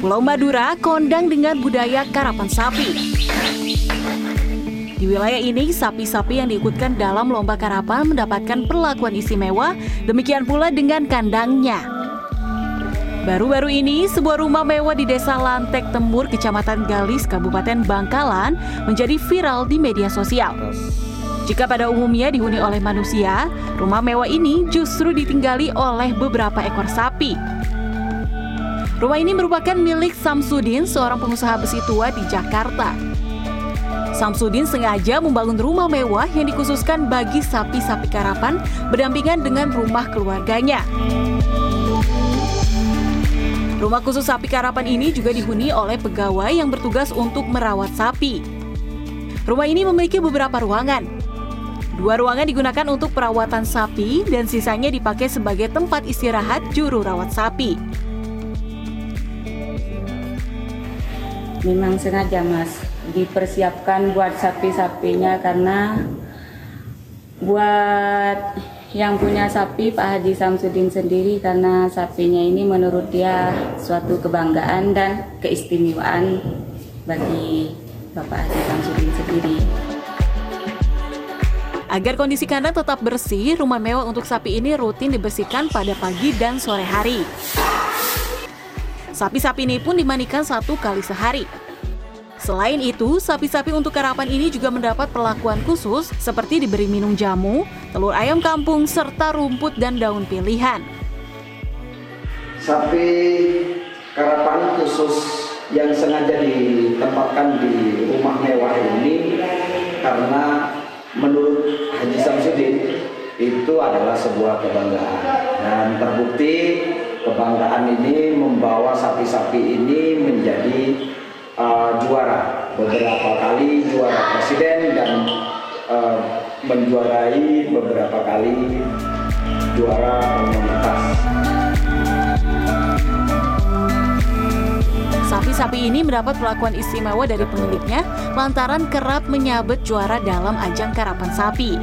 Kaum Madura kondang dengan budaya karapan sapi. Di wilayah ini, sapi-sapi yang diikutkan dalam lomba karapan mendapatkan perlakuan istimewa, demikian pula dengan kandangnya. Baru-baru ini, sebuah rumah mewah di Desa Lantek Temur, Kecamatan Galis, Kabupaten Bangkalan, menjadi viral di media sosial. Jika pada umumnya dihuni oleh manusia, rumah mewah ini justru ditinggali oleh beberapa ekor sapi. Rumah ini merupakan milik Samsudin, seorang pengusaha besi tua di Jakarta. Samsudin sengaja membangun rumah mewah yang dikhususkan bagi sapi-sapi karapan berdampingan dengan rumah keluarganya. Rumah khusus sapi karapan ini juga dihuni oleh pegawai yang bertugas untuk merawat sapi. Rumah ini memiliki beberapa ruangan. Dua ruangan digunakan untuk perawatan sapi dan sisanya dipakai sebagai tempat istirahat juru rawat sapi. Memang sengaja mas dipersiapkan buat sapi-sapinya karena buat yang punya sapi Pak Haji Samsudin sendiri karena sapinya ini menurut dia suatu kebanggaan dan keistimewaan bagi Bapak Haji Samsudin sendiri. Agar kondisi kandang tetap bersih, rumah mewah untuk sapi ini rutin dibersihkan pada pagi dan sore hari. Sapi-sapi ini pun dimandikan satu kali sehari. Selain itu, sapi-sapi untuk karapan ini juga mendapat perlakuan khusus seperti diberi minum jamu, telur ayam kampung, serta rumput dan daun pilihan. Sapi karapan khusus yang sengaja ditempatkan di rumah mewah ini karena menurut Haji Samsudin itu adalah sebuah kebanggaan dan terbukti kebanggaan ini membawa sapi-sapi ini menjadi uh, juara beberapa kali juara presiden dan uh, menjuarai beberapa kali juara komunitas. Sapi-sapi ini mendapat perlakuan istimewa dari pemiliknya lantaran kerap menyabet juara dalam ajang karapan sapi.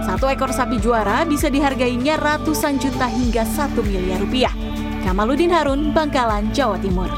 Satu ekor sapi juara bisa dihargainya ratusan juta hingga satu miliar rupiah. Kamaludin Harun, Bangkalan, Jawa Timur.